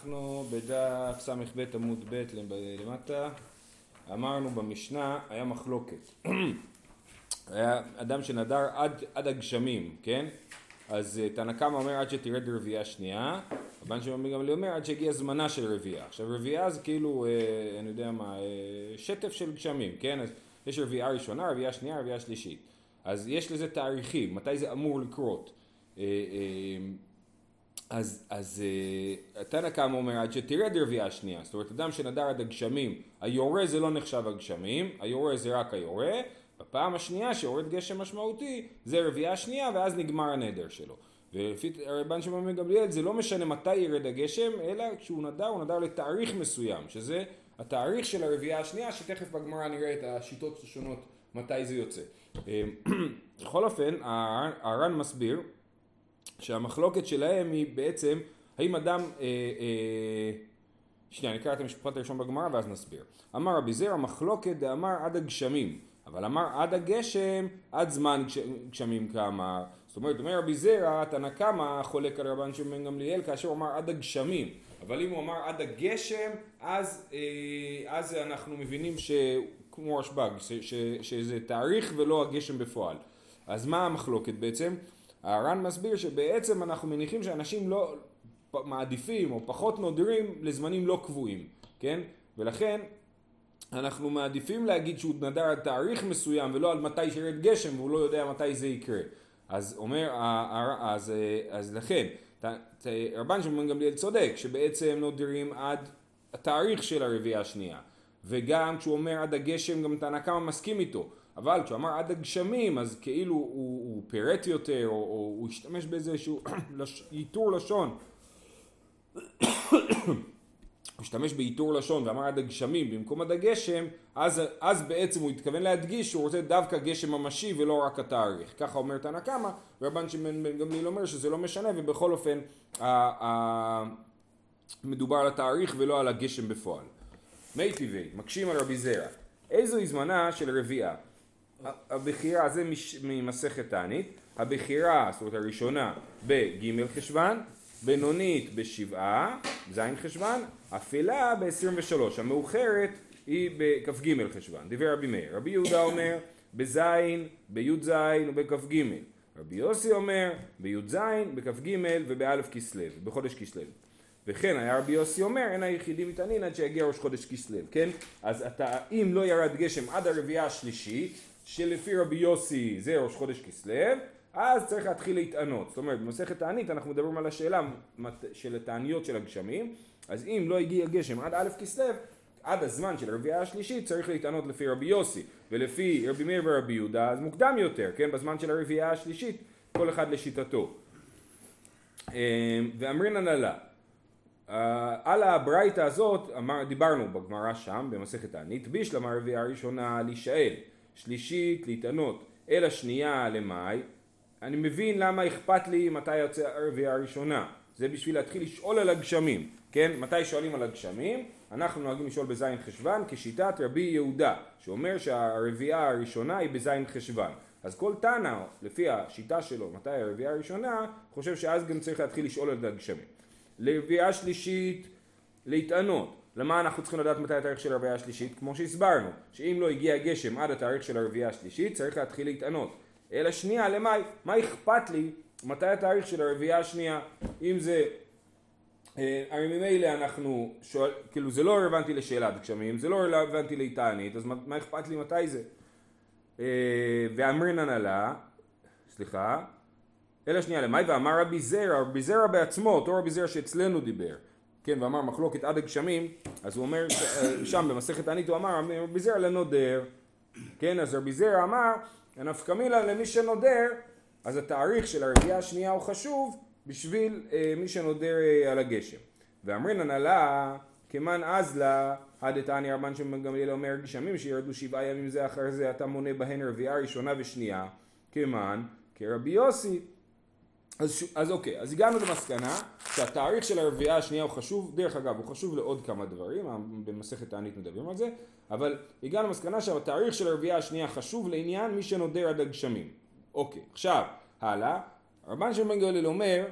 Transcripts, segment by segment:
אנחנו בדף ס"ב עמוד ב' למטה, אמרנו במשנה, היה מחלוקת. היה אדם שנדר עד, עד הגשמים, כן? אז אה, תנא קמא אומר עד שתרד רביעייה שנייה, רבן שמעון בן גמליאל אומר עד שהגיע זמנה של רביעייה. עכשיו רביעייה זה כאילו, אה, אני יודע מה, אה, שטף של גשמים, כן? אז יש רביעייה ראשונה, רביעייה שנייה, רביעייה שלישית. אז יש לזה תאריכים, מתי זה אמור לקרות. אה, אה, אז, אז אה, תנא קמא אומר עד שתרד רביעייה שנייה, זאת אומרת אדם שנדר עד הגשמים, היורה זה לא נחשב הגשמים, היורה זה רק היורה, בפעם השנייה שיורד גשם משמעותי זה רביעייה שנייה ואז נגמר הנדר שלו. ולפי רבן שמעון בן גמליאל זה לא משנה מתי ירד הגשם, אלא כשהוא נדר הוא נדר לתאריך מסוים, שזה התאריך של הרביעייה השנייה, שתכף בגמרא נראה את השיטות השונות מתי זה יוצא. בכל אופן, הר"ן מסביר שהמחלוקת שלהם היא בעצם האם אדם, אה, אה, שנייה נקרא את המשפט הראשון בגמרא ואז נסביר. אמר רבי זרע מחלוקת דאמר עד הגשמים, אבל אמר עד הגשם עד זמן גשמים כאמר. זאת אומרת, אומר רבי זרע, תנא קמא חולק על רבן שמעון גמליאל כאשר הוא אמר עד הגשמים, אבל אם הוא אמר עד הגשם, אז, אה, אז אנחנו מבינים שכמו רשב"ג, שזה תאריך ולא הגשם בפועל. אז מה המחלוקת בעצם? הר"ן מסביר שבעצם אנחנו מניחים שאנשים לא מעדיפים או פחות נודרים לזמנים לא קבועים, כן? ולכן אנחנו מעדיפים להגיד שהוא נדר על תאריך מסוים ולא על מתי שירד גשם והוא לא יודע מתי זה יקרה. אז אומר, אז, אז לכן, רבן שמעון גמליאל צודק שבעצם נודרים עד התאריך של הרביעייה השנייה. וגם כשהוא אומר עד הגשם גם תנא קמא מסכים איתו. אבל כשהוא אמר עד הגשמים אז כאילו הוא, הוא פירט יותר או, או הוא השתמש באיזשהו ייתור לשון. הוא השתמש בעיטור לשון ואמר עד הגשמים במקום עד הגשם אז, אז בעצם הוא התכוון להדגיש שהוא רוצה דווקא גשם ממשי ולא רק התאריך. ככה אומר תנא קמא ורבן שמעון בן גמליאל אומר שזה לא משנה ובכל אופן ה, ה, מדובר על התאריך ולא על הגשם בפועל. מי טבעי מקשים על רבי זרע. איזוהי זמנה של רביעה הבחירה זה ממסכת תענית, הבחירה, זאת אומרת הראשונה, בג' חשוון, בינונית בשבעה, ז' חשוון, אפלה ב-23, המאוחרת היא בכ"ג חשוון, דיבר רבי מאיר, רבי יהודה אומר בז', בי"ז ובכ"ג, רבי יוסי אומר בי"ז, בכ"ג ובאלף כסלו, בחודש כסלו. וכן היה רבי יוסי אומר אין היחידים מתעניין עד שיגיע ראש חודש כסלו, כן? אז אתה, אם לא ירד גשם עד הרביעייה השלישית שלפי רבי יוסי זה ראש חודש כסלו, אז צריך להתחיל להתענות. זאת אומרת, במסכת תענית אנחנו מדברים על השאלה של התעניות של הגשמים, אז אם לא הגיע גשם עד א' כסלו, עד הזמן של הרביעייה השלישית צריך להתענות לפי רבי יוסי, ולפי רבי מאיר ורבי יהודה אז מוקדם יותר, כן? בזמן של הרביעייה השלישית, כל אחד לשיטתו. אמ, ואמרינן עלה, על הברייתא הזאת אמר, דיברנו בגמרא שם במסכת תענית, בישלמה הרביעייה הראשונה להישאל שלישית להתענות, אלא שנייה למאי, אני מבין למה אכפת לי מתי יוצא הרביעייה הראשונה, זה בשביל להתחיל לשאול על הגשמים, כן? מתי שואלים על הגשמים? אנחנו נוהגים לשאול בזין חשוון כשיטת רבי יהודה, שאומר שהרביעייה הראשונה היא בזין חשוון. אז כל תנא, לפי השיטה שלו, מתי הרביעייה הראשונה, חושב שאז גם צריך להתחיל לשאול על הגשמים. לרביעייה שלישית, להתענות. למה אנחנו צריכים לדעת מתי התאריך של הרביעייה השלישית? כמו שהסברנו, שאם לא הגיע גשם עד התאריך של הרביעייה השלישית צריך להתחיל להתענות. אלא שנייה למאי, מה אכפת לי מתי התאריך של הרביעייה השנייה? אם זה, אה, הרי ממילא אנחנו שואל, כאילו זה לא רלוונטי לשאלת גשמים, זה לא רלוונטי להתענית, אז מה, מה אכפת לי מתי זה? אה, ואמרינן עלה, סליחה, אלא שנייה למאי ואמר רבי זרע, רבי זרע בעצמו, אותו רבי זרע שאצלנו דיבר כן, ואמר מחלוקת עד הגשמים, אז הוא אומר, אה, שם במסכת תענית הוא אמר, רבי זרע לנודר, כן, אז רבי זרע אמר, נפקא מילה למי שנודר, אז התאריך של הרביעייה השנייה הוא חשוב בשביל אה, מי שנודר אה, על הגשם. ואמרינן עלה כמן אזלה, הדתני רבן שמעון גמליאל אומר גשמים שירדו שבעה ימים זה אחר זה אתה מונה בהן רביעייה ראשונה ושנייה כמן כרבי יוסי אז, אז אוקיי, אז הגענו למסקנה שהתאריך של הרביעייה השנייה הוא חשוב, דרך אגב הוא חשוב לעוד כמה דברים, במסכת תענית מדברים על זה, אבל הגענו למסקנה שהתאריך של הרביעייה השנייה חשוב לעניין מי שנודר עד הגשמים. אוקיי, עכשיו, הלאה, רבן שמעון בן גליל אומר,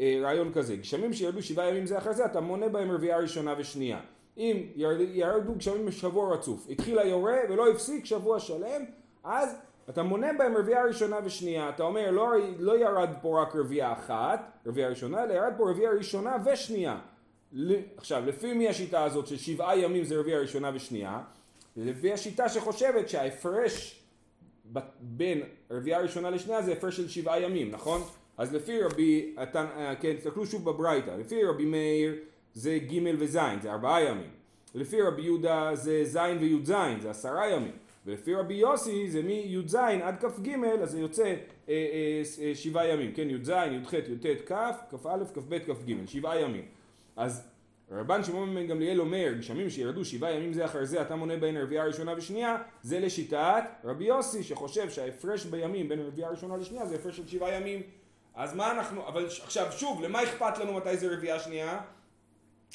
אה, רעיון כזה, גשמים שירדו שבעה ימים זה אחרי זה, אתה מונה בהם רביעייה ראשונה ושנייה. אם ירד, ירדו גשמים בשבוע רצוף, התחיל היורה ולא הפסיק שבוע שלם, אז אתה מונה בהם רביעייה ראשונה ושנייה, אתה אומר לא, לא ירד פה רק רביעייה אחת, רביעייה ראשונה, אלא ירד פה רביעייה ראשונה ושנייה. עכשיו, לפי מי השיטה הזאת של שבעה ימים זה רביעייה ראשונה ושנייה? לפי השיטה שחושבת שההפרש בין רביעייה ראשונה לשנייה זה הפרש של שבעה ימים, נכון? אז לפי רבי, אתה, אה, כן, תסתכלו שוב בברייתא, לפי רבי מאיר זה ג' וז', זה ארבעה ימים. לפי רבי יהודה זה ז' וי"ז, זה עשרה ימים. ולפי רבי יוסי זה מי"ז עד כ"ג, אז זה יוצא אה, אה, אה, שבעה ימים, כן, י"ז, י"ח, י"ט, כ', כ"א, כ"ב, כ"ג, שבעה ימים. אז רבן שמעון בן גמליאל אומר, גשמים שירדו שבעה ימים זה אחר זה, אתה מונה בין הרביעה הראשונה ושנייה, זה לשיטת רבי יוסי, שחושב שההפרש בימים בין הרביעה הראשונה לשנייה זה הפרש של שבעה ימים. אז מה אנחנו, אבל עכשיו שוב, למה אכפת לנו מתי זה רביעה שנייה?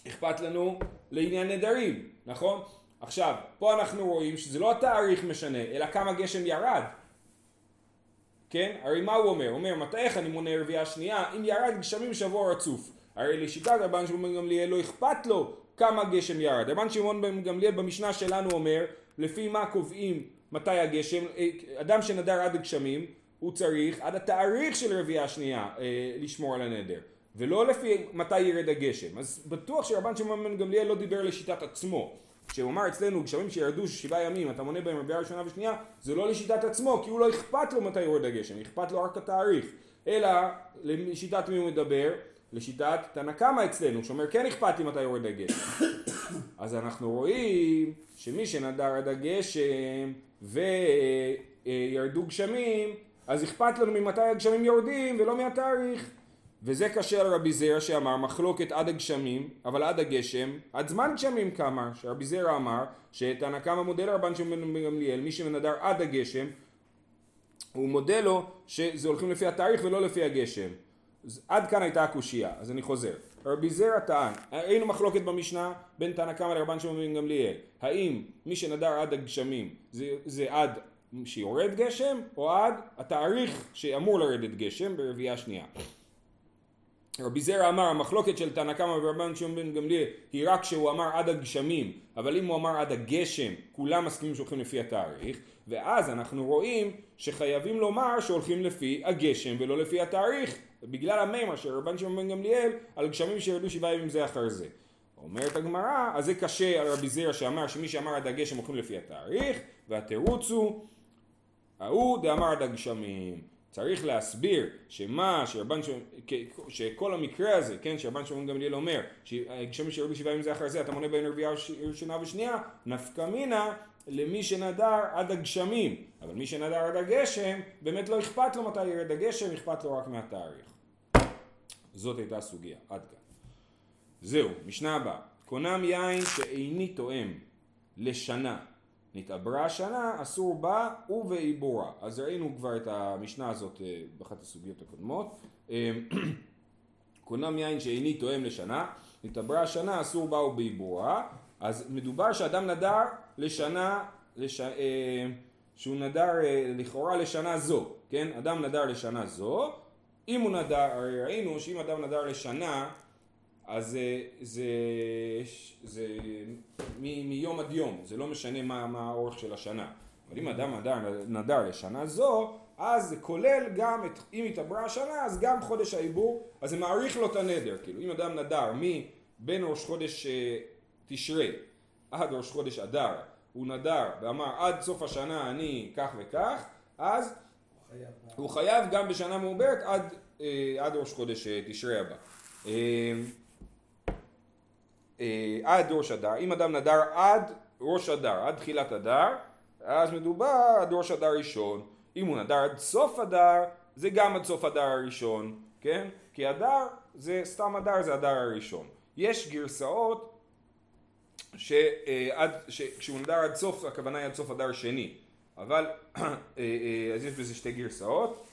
אכפת לנו לעניין נדרים, נכון? עכשיו, פה אנחנו רואים שזה לא התאריך משנה, אלא כמה גשם ירד. כן? הרי מה הוא אומר? הוא אומר, מתי איך אני מונה רביעה שנייה? אם ירד גשמים שבוע רצוף. הרי לשיטת רבן שמעון בן גמליאל לא אכפת לו כמה גשם ירד. רבן שמעון בן גמליאל במשנה שלנו אומר, לפי מה קובעים מתי הגשם, אה, אדם שנדר עד הגשמים, הוא צריך עד התאריך של רביעה שנייה אה, לשמור על הנדר. ולא לפי מתי ירד הגשם. אז בטוח שרבן שמעון בן גמליאל לא דיבר לשיטת עצמו. כשהוא אמר אצלנו גשמים שירדו שבעה ימים אתה מונה בהם רביעה ראשונה ושנייה זה לא לשיטת עצמו כי הוא לא אכפת לו מתי יורד הגשם אכפת לו רק התאריך. אלא לשיטת מי הוא מדבר? לשיטת תנא קמא אצלנו שאומר כן אכפת לי מתי יורד הגשם אז אנחנו רואים שמי שנדר עד הגשם וירדו גשמים אז אכפת לנו ממתי הגשמים יורדים ולא מהתאריך וזה קשה על רבי שאמר מחלוקת עד הגשמים, אבל עד הגשם, עד זמן גשמים כמה, שרבי זרע אמר שתנא קמא מודה לרבן שמעון בן גמליאל, מי שמנדר עד הגשם, הוא מודה לו שזה הולכים לפי התאריך ולא לפי הגשם. אז עד כאן הייתה הקושייה, אז אני חוזר. רבי זרע טען, היינו מחלוקת במשנה בין תנא קמא לרבן שמעון בן גמליאל, האם מי שנדר עד הגשמים זה, זה עד שיורד גשם, או עד התאריך שאמור לרדת גשם ברביעייה שנייה. רבי זרע אמר המחלוקת של תנא קמא ורבן שמעון בן גמליאל היא רק שהוא אמר עד הגשמים אבל אם הוא אמר עד הגשם כולם מסכימים שהולכים לפי התאריך ואז אנחנו רואים שחייבים לומר שהולכים לפי הגשם ולא לפי התאריך בגלל המימה של רבן שמעון בן גמליאל על גשמים שירדו שבעה ימים זה אחר זה. אומרת הגמרא אז זה קשה על רבי זרע שאמר שמי שאמר עד הגשם הולכים לפי התאריך והתירוץ הוא ההוא דאמר עד הגשמים צריך להסביר שמה שרבן ש... שכל המקרה הזה, כן, שרבן שמעון גמליאל אומר, שגשמים שירדו שבעה ימים זה אחר זה, אתה מונה בין רביעה ראשונה ושנייה, נפקא מינה למי שנדר עד הגשמים, אבל מי שנדר עד הגשם, באמת לא אכפת לו מתי ירד הגשם, אכפת לו רק מהתאריך. זאת הייתה הסוגיה, עד כאן. זהו, משנה הבאה. קונם יין שאיני תואם לשנה נתעברה השנה, אסור בה ובעיבורה. אז ראינו כבר את המשנה הזאת אה, באחת הסוגיות הקודמות. אה, קונם יין שאיני תואם לשנה, נתעברה השנה, אסור בה ובעיבורה. אז מדובר שאדם נדר לשנה, לש... אה, שהוא נדר לכאורה לשנה זו, כן? אדם נדר לשנה זו, אם הוא נדר, הרי ראינו שאם אדם נדר לשנה אז זה, זה, זה מ, מיום עד יום, זה לא משנה מה, מה האורך של השנה. אבל אם אדם נדר, לשנה זו, אז זה כולל גם, את, אם התעברה השנה, אז גם חודש העיבור, אז זה מעריך לו את הנדר. כאילו, אם אדם נדר מבין ראש חודש אה, תשרי עד ראש חודש אדר, הוא נדר ואמר עד סוף השנה אני כך וכך, אז הוא חייב, הוא חייב גם בשנה מעוברת עד, אה, עד ראש חודש אה, תשרי הבא. אה, עד ראש אדר, אם אדם נדר עד ראש אדר, עד תחילת אדר, אז מדובר עד ראש אדר ראשון. אם הוא נדר עד סוף אדר, זה גם עד סוף אדר הראשון, כן? כי אדר זה סתם אדר זה אדר הראשון. יש גרסאות שעד, שכשהוא נדר עד סוף, הכוונה היא עד סוף אדר שני. אבל, אה, אה, אז יש בזה שתי גרסאות.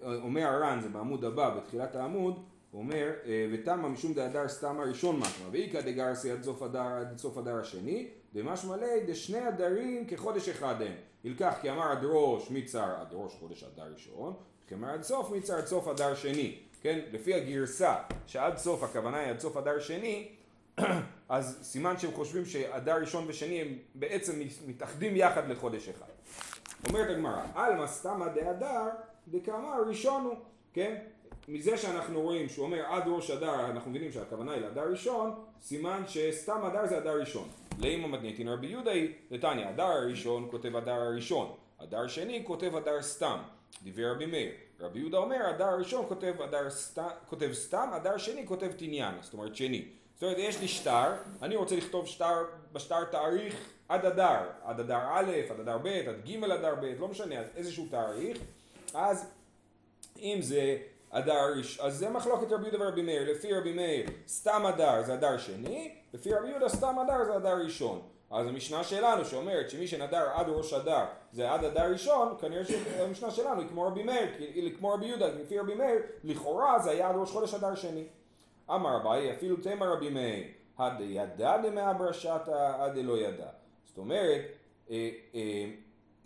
ואומר הר"ן, זה בעמוד הבא, בתחילת העמוד, הוא אומר, אה, ותמה משום דהדר סתם הראשון משמע, ואיכא דגרסי עד סוף הדר עד סוף הדר השני, דמשמע ליה דשני הדרים כחודש אחד הם. ילקח כי אמר עד ראש מצר עד ראש חודש אדר ראשון, כלומר עד סוף מצר עד סוף אדר שני, כן? לפי הגרסה שעד סוף הכוונה היא עד סוף אדר שני, אז סימן שהם חושבים שאדר ראשון ושני הם בעצם מתאחדים יחד לחודש אחד. אומרת הגמרא, עלמא סתמא דהדר דקאמר ראשון הוא, כן? מזה שאנחנו רואים שהוא אומר עד ראש אדר, אנחנו מבינים שהכוונה היא לאדר ראשון, סימן שסתם אדר זה אדר ראשון. לאמא מתניתין רבי יהודה היא, לתניא, אדר הראשון כותב אדר הראשון, אדר שני כותב אדר סתם, דיבר רבי מאיר. רבי יהודה אומר, אדר הראשון כותב, אדר סת... כותב סתם, אדר שני כותב תניין, זאת אומרת שני. זאת אומרת, יש לי שטר, אני רוצה לכתוב שטר, בשטר תאריך עד אדר, עד אדר א', עד אדר ב', עד ג' אדר ב', לא משנה, איזשהו תאריך, אז אם זה אדר ראשון, אז זה מחלוקת רבי יהודה ורבי מאיר, לפי רבי מאיר סתם אדר זה אדר שני, לפי רבי יהודה סתם אדר זה אדר ראשון. אז המשנה שלנו שאומרת שמי שנדר עד ראש אדר זה עד אדר ראשון, כנראה שהמשנה שלנו היא כמו רבי מאיר, היא כמו רבי יהודה, לפי רבי מאיר, לכאורה זה היה עד ראש חודש אדר שני. אמר אביי אפילו תמר רבי מאיר, עד ידע דמאברשתא עד לא ידע. זאת אומרת, אה, אה,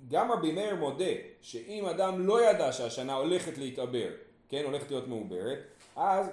גם רבי מאיר מודה שאם אדם לא ידע שהשנה הולכת להתעבר, כן, הולכת להיות מעוברת, אז,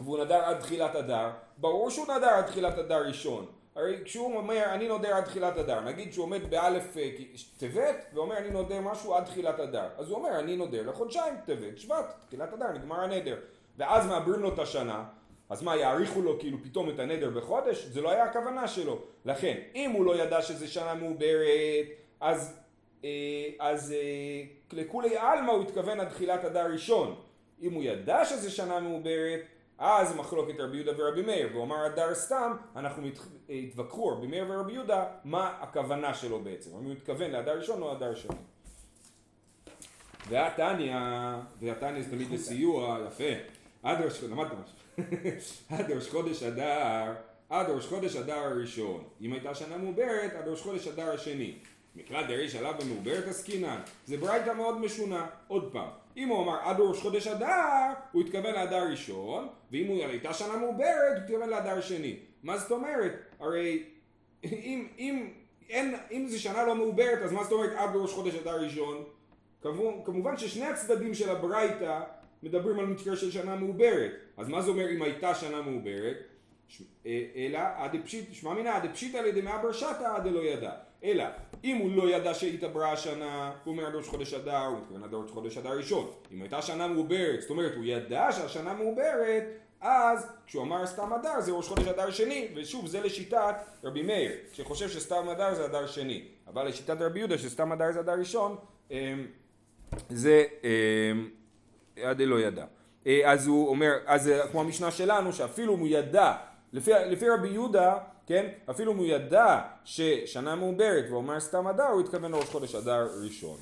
והוא נדר עד תחילת אדר, ברור שהוא נדר עד תחילת אדר ראשון. הרי כשהוא אומר אני נודר עד תחילת אדר, נגיד שהוא עומד באלף אה, טבת ואומר אני נודר משהו עד תחילת אדר, אז הוא אומר אני נודר לחודשיים טבת, שבט, תחילת אדר, נגמר הנדר, ואז מעברים לו את השנה, אז מה יאריכו לו כאילו פתאום את הנדר בחודש? זה לא היה הכוונה שלו, לכן אם הוא לא ידע שזה שנה מעוברת, אז, אה, אז אה, לכולי עלמא הוא התכוון עד תחילת אדר ראשון, אם הוא ידע שזה שנה מעוברת, אז מחלוקת רבי יהודה ורבי מאיר, והוא אמר אדר סתם, אנחנו. התווכחו רבי מאיר ורבי יהודה, מה הכוונה שלו בעצם, אם הוא מתכוון לאדר ראשון או אדר שני. והתניא, והתניא זה תמיד לסיוע, יפה, עד ראש חודש, למדת משהו, עד ראש חודש אדר, עד ראש חודש אדר הראשון, אם הייתה שנה מעוברת, עד ראש חודש אדר השני. מקרא דריש עליו במעוברת עסקינן, זה ברייתא מאוד משונה, עוד פעם, אם הוא אמר עד ראש חודש אדר, הוא התכוון לאדר ראשון, ואם הוא הייתה שנה מעוברת, הוא התכוון לאדר שני. מה זאת אומרת? הרי אם, אם, אין, אם זה שנה לא מעוברת, אז מה זאת אומרת עד ראש חודש אדר ראשון? כמובן ששני הצדדים של הברייתא מדברים על מקרה של שנה מעוברת. אז מה זה אומר אם הייתה שנה מעוברת? אה, אלא עד פשיט, שמע מינא עד פשיטא לידי מעבר שתא עד לא ידע. אלא אם הוא לא ידע שהתעברה השנה, הוא אומר עד ראש חודש אדר, הוא מתכוון עד ראש חודש אדר ראשון. אם הייתה שנה מעוברת, זאת אומרת הוא ידע שהשנה מעוברת, אז כשהוא אמר סתם אדר זה ראש חודש אדר שני, ושוב זה לשיטת רבי מאיר, שחושב שסתם אדר זה אדר שני, אבל לשיטת רבי יהודה שסתם אדר זה אדר ראשון, אמ, זה אמ, עד לא ידע. אה, אז הוא אומר, אז כמו המשנה שלנו, שאפילו אם הוא ידע, לפי, לפי רבי יהודה כן? אפילו אם הוא ידע ששנה מעוברת ואומר סתם אדר, הוא התכוון לראש חודש אדר ראשון.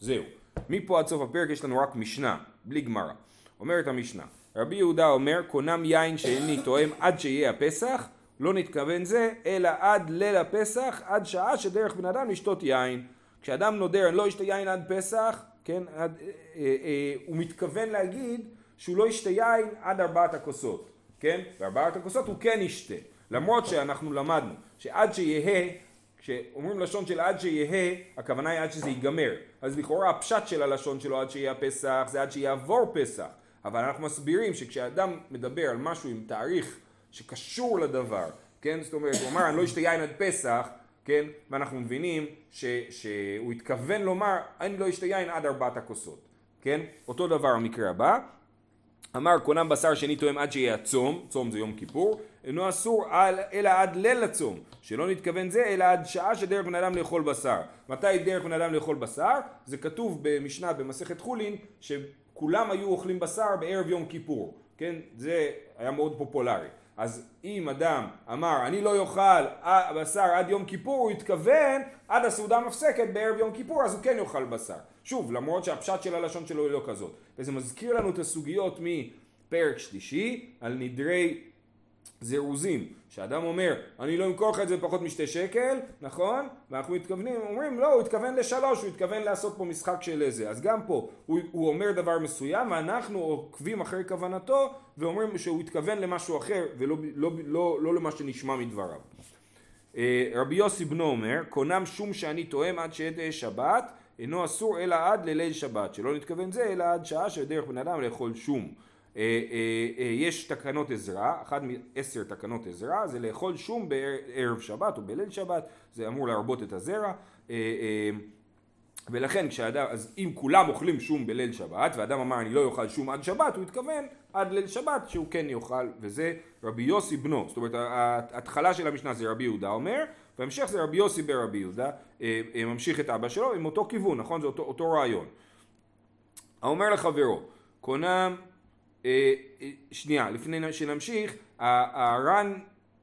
זהו. מפה עד סוף הפרק יש לנו רק משנה, בלי גמרא. אומרת המשנה, רבי יהודה אומר, קונם יין שאיני תואם עד שיהיה הפסח, לא נתכוון זה, אלא עד ליל הפסח, עד שעה שדרך בן אדם לשתות יין. כשאדם נודר, אני לא אשתה יין עד פסח, כן? עד, אה, אה, אה, הוא מתכוון להגיד שהוא לא ישתה יין עד ארבעת הכוסות, כן? וארבעת הכוסות הוא כן ישתה. למרות שאנחנו למדנו שעד שיהא, כשאומרים לשון של עד שיהא, הכוונה היא עד שזה ייגמר. אז לכאורה הפשט של הלשון שלו עד שיהיה הפסח זה עד שיעבור פסח. אבל אנחנו מסבירים שכשאדם מדבר על משהו עם תאריך שקשור לדבר, כן? זאת אומרת, הוא אמר אני לא אשתה יין עד פסח, כן? ואנחנו מבינים ש, שהוא התכוון לומר אני לא אשתה יין עד ארבעת הכוסות, כן? אותו דבר המקרה הבא. אמר קונם בשר שני תואם עד שיהיה הצום, צום זה יום כיפור, אינו אסור על, אלא עד ליל הצום, שלא נתכוון זה אלא עד שעה שדרך בן אדם לאכול בשר. מתי דרך בן אדם לאכול בשר? זה כתוב במשנה במסכת חולין שכולם היו אוכלים בשר בערב יום כיפור, כן? זה היה מאוד פופולרי. אז אם אדם אמר אני לא יאכל בשר עד יום כיפור, הוא התכוון עד הסעודה מפסקת בערב יום כיפור, אז הוא כן יאכל בשר. שוב, למרות שהפשט של הלשון שלו היא לא כזאת. וזה מזכיר לנו את הסוגיות מפרק שלישי על נדרי זירוזים, שאדם אומר, אני לא אמכור לך את זה בפחות משתי שקל, נכון? ואנחנו מתכוונים, אומרים, לא, הוא התכוון לשלוש, הוא התכוון לעשות פה משחק של איזה. אז גם פה, הוא, הוא אומר דבר מסוים, ואנחנו עוקבים אחרי כוונתו, ואומרים שהוא התכוון למשהו אחר, ולא לא, לא, לא, לא למה שנשמע מדבריו. אה, רבי יוסי בנו אומר, קונם שום שאני תואם עד שתהא שבת, אינו אסור אלא עד לליל שבת, שלא נתכוון זה אלא עד שעה שדרך בן אדם לאכול שום. אה, אה, אה, יש תקנות עזרה, אחת מעשר תקנות עזרה זה לאכול שום בערב שבת או בליל שבת, זה אמור להרבות את הזרע. ולכן כשאדם, אז אם כולם אוכלים שום בליל שבת, ואדם אמר אני לא אוכל שום עד שבת, הוא התכוון עד ליל שבת שהוא כן יאכל, וזה רבי יוסי בנו, זאת אומרת ההתחלה של המשנה זה רבי יהודה אומר, והמשך זה רבי יוסי ברבי יהודה, ממשיך את אבא שלו עם אותו כיוון, נכון? זה אותו, אותו רעיון. האומר לחברו, קונם שנייה, לפני שנמשיך, הר"ן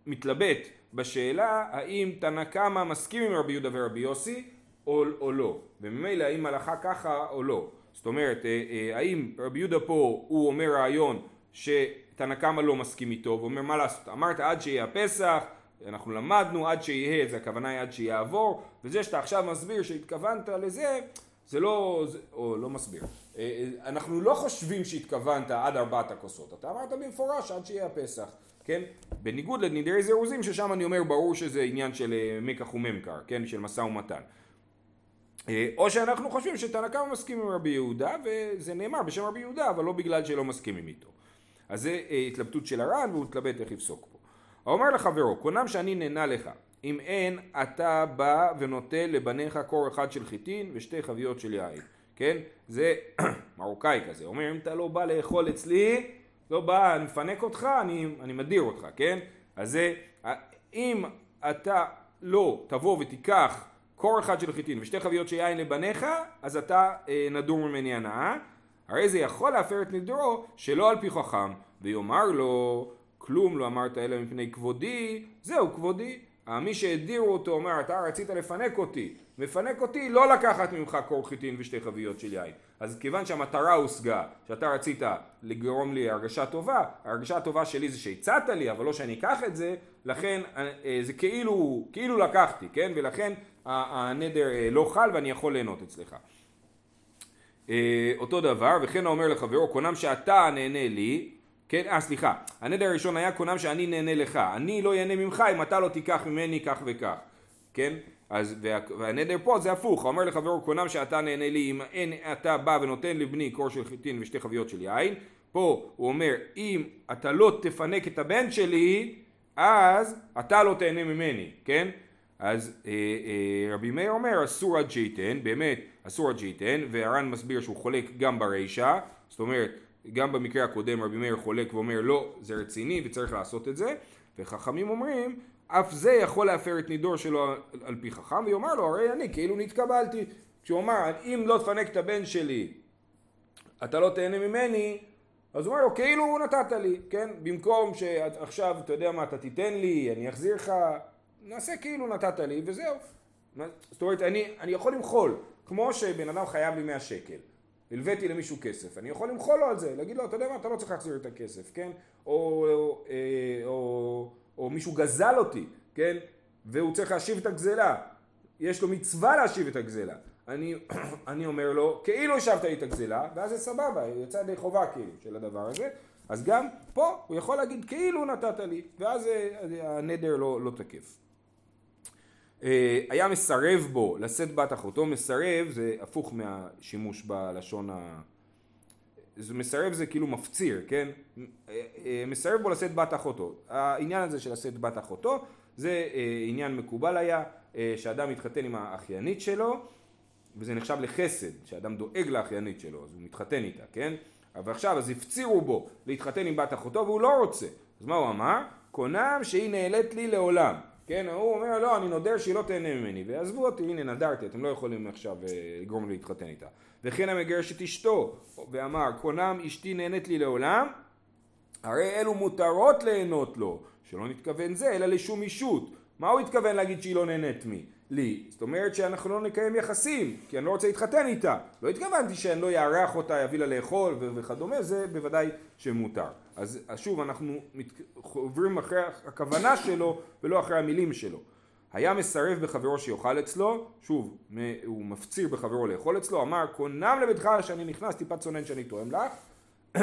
מתלבט בשאלה האם תנא קמא מסכים עם רבי יהודה ורבי יוסי או, או לא, וממילא האם הלכה ככה או לא. זאת אומרת, אה, האם רבי יהודה פה הוא אומר רעיון שתנא קמא לא מסכים איתו ואומר מה לעשות, אמרת עד שיהיה הפסח, אנחנו למדנו עד שיהיה, זה הכוונה היא עד שיעבור, וזה שאתה עכשיו מסביר שהתכוונת לזה, זה לא, זה, או לא מסביר. אה, אה, אנחנו לא חושבים שהתכוונת עד ארבעת הכוסות, אתה אמרת במפורש עד שיהיה הפסח, כן? בניגוד לנדרי זירוזים ששם אני אומר ברור שזה עניין של אה, מקח וממכר, כן? של משא ומתן. או שאנחנו חושבים שתנא קמא מסכים עם רבי יהודה וזה נאמר בשם רבי יהודה אבל לא בגלל שלא מסכימים איתו. אז זה התלבטות של הר"ן והוא התלבט איך יפסוק פה. האומר לחברו קונם שאני נהנה לך אם אין אתה בא ונוטל לבניך קור אחד של חיטין ושתי חביות של יין כן? זה מרוקאי כזה, אומר אם אתה לא בא לאכול אצלי, לא בא, אני מפנק אותך, אני, אני מדיר אותך, כן? אז זה, אם אתה לא תבוא ותיקח קור אחד של חיטין ושתי חביות של יין לבניך, אז אתה אה, נדור ממני הנאה. הרי זה יכול להפר את נדרו שלא על פי חכם, ויאמר לו כלום לא אמרת אלא מפני כבודי, זהו כבודי. מי שהדירו אותו אומר אתה רצית לפנק אותי, מפנק אותי לא לקחת ממך קור חיטין ושתי חביות של יין. אז כיוון שהמטרה הושגה, שאתה רצית לגרום לי הרגשה טובה, ההרגשה הטובה שלי זה שהצעת לי, אבל לא שאני אקח את זה, לכן אה, זה כאילו, כאילו לקחתי, כן? ולכן הנדר אה, לא חל ואני יכול ליהנות אצלך. אה, אותו דבר, וכן האומר לחברו, קונם שאתה נהנה לי, כן, אה סליחה, הנדר הראשון היה קונם שאני נהנה לך, אני לא ייהנה ממך אם אתה לא תיקח ממני כך וכך, כן? אז והנדר פה זה הפוך, אומר לחברו קונם שאתה נהנה לי אם אין אתה בא ונותן לבני קור של חיטין ושתי חביות של יין, פה הוא אומר אם אתה לא תפנק את הבן שלי אז אתה לא תהנה ממני, כן? אז אה, אה, רבי מאיר אומר אסור עד שייתן, באמת אסור עד שייתן, והר"ן מסביר שהוא חולק גם ברישה, זאת אומרת גם במקרה הקודם רבי מאיר חולק ואומר לא זה רציני וצריך לעשות את זה, וחכמים אומרים אף זה יכול להפר את נידור שלו על פי חכם, ויאמר לו, הרי אני כאילו נתקבלתי. כשהוא אמר, אם לא תפנק את הבן שלי, אתה לא תהנה ממני, אז הוא אומר לו, כאילו נתת לי, כן? במקום שעכשיו, אתה יודע מה, אתה תיתן לי, אני אחזיר לך, נעשה כאילו נתת לי, וזהו. זאת אומרת, אני, אני יכול למחול, כמו שבן אדם חייב לי 100 שקל. הלוויתי למישהו כסף, אני יכול למחול לו על זה, להגיד לו, אתה יודע מה, אתה לא צריך להחזיר את הכסף, כן? או, או, או, אה, או או מישהו גזל אותי, כן? והוא צריך להשיב את הגזלה. יש לו מצווה להשיב את הגזלה. אני, אני אומר לו, כאילו השבת לי את הגזלה, ואז זה סבבה, יצא ידי חובה כאילו של הדבר הזה. אז גם פה הוא יכול להגיד כאילו נתת לי, ואז אה, הנדר לא, לא תקף. אה, היה מסרב בו לשאת בת אחותו, מסרב זה הפוך מהשימוש בלשון ה... זה מסרב זה כאילו מפציר, כן? אה, אה, מסרב בו לשאת בת אחותו. העניין הזה של לשאת בת אחותו זה עניין מקובל היה, שאדם מתחתן עם האחיינית שלו וזה נחשב לחסד, שאדם דואג לאחיינית שלו, אז הוא מתחתן איתה, כן? אבל עכשיו אז הפצירו בו להתחתן עם בת אחותו והוא לא רוצה. אז מה הוא אמר? קונם שהיא נעלית לי לעולם. כן, הוא אומר לא, אני נודר שהיא לא תהנה ממני, ועזבו אותי, הנה נדרתי, אתם לא יכולים עכשיו לגרום לי להתחתן איתה. וכן המגרש את אשתו, ואמר קונם אשתי נהנית לי לעולם, הרי אלו מותרות ליהנות לו, שלא נתכוון זה אלא לשום אישות. מה הוא התכוון להגיד שהיא לא נהנית מי? לי. זאת אומרת שאנחנו לא נקיים יחסים, כי אני לא רוצה להתחתן איתה. לא התכוונתי שאני לא יארח אותה, יביא לה לאכול וכדומה, זה בוודאי שמותר. אז שוב, אנחנו עוברים אחרי הכוונה שלו ולא אחרי המילים שלו. היה מסרב בחברו שיאכל אצלו, שוב, הוא מפציר בחברו לאכול אצלו, אמר קונם לביתך שאני נכנס טיפה צונן שאני תואם לך,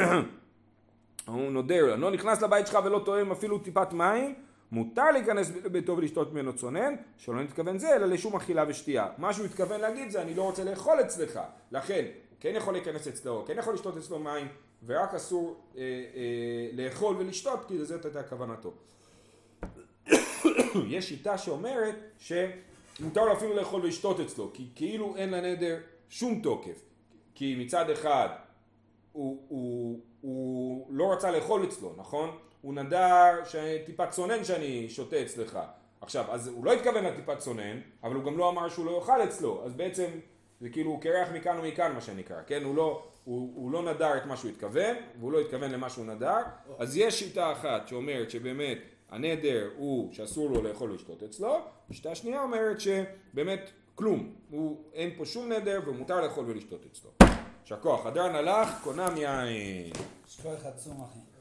הוא נודר, אני לא נכנס לבית שלך ולא תואם אפילו טיפת מים, מותר להיכנס לביתו ולשתות ממנו צונן, שלא נתכוון זה, אלא לשום אכילה ושתייה. מה שהוא התכוון להגיד זה, אני לא רוצה לאכול אצלך. לכן, כן יכול להיכנס אצלו, כן יכול לשתות אצלו מים, ורק אסור אה, אה, לאכול ולשתות, כי לזה הייתה כוונתו. יש שיטה שאומרת שמותר לו אפילו לאכול ולשתות אצלו, כי כאילו אין לנדר שום תוקף. כי מצד אחד הוא, הוא, הוא לא רצה לאכול אצלו, נכון? הוא נדר שטיפת צונן שאני שותה אצלך. עכשיו, אז הוא לא התכוון לטיפת צונן, אבל הוא גם לא אמר שהוא לא יאכל אצלו, אז בעצם זה כאילו הוא קרח מכאן ומכאן מה שנקרא, כן? הוא לא, הוא, הוא לא נדר את מה שהוא התכוון, והוא לא התכוון למה שהוא נדר, אז יש שיטה אחת שאומרת שבאמת הנדר הוא שאסור לו לאכול ולשתות אצלו, ושיטה שנייה אומרת שבאמת כלום, הוא, אין פה שום נדר ומותר לאכול ולשתות אצלו. יישר כוח, הדרן הלך, קונם יין. יש כוח עצום אחי.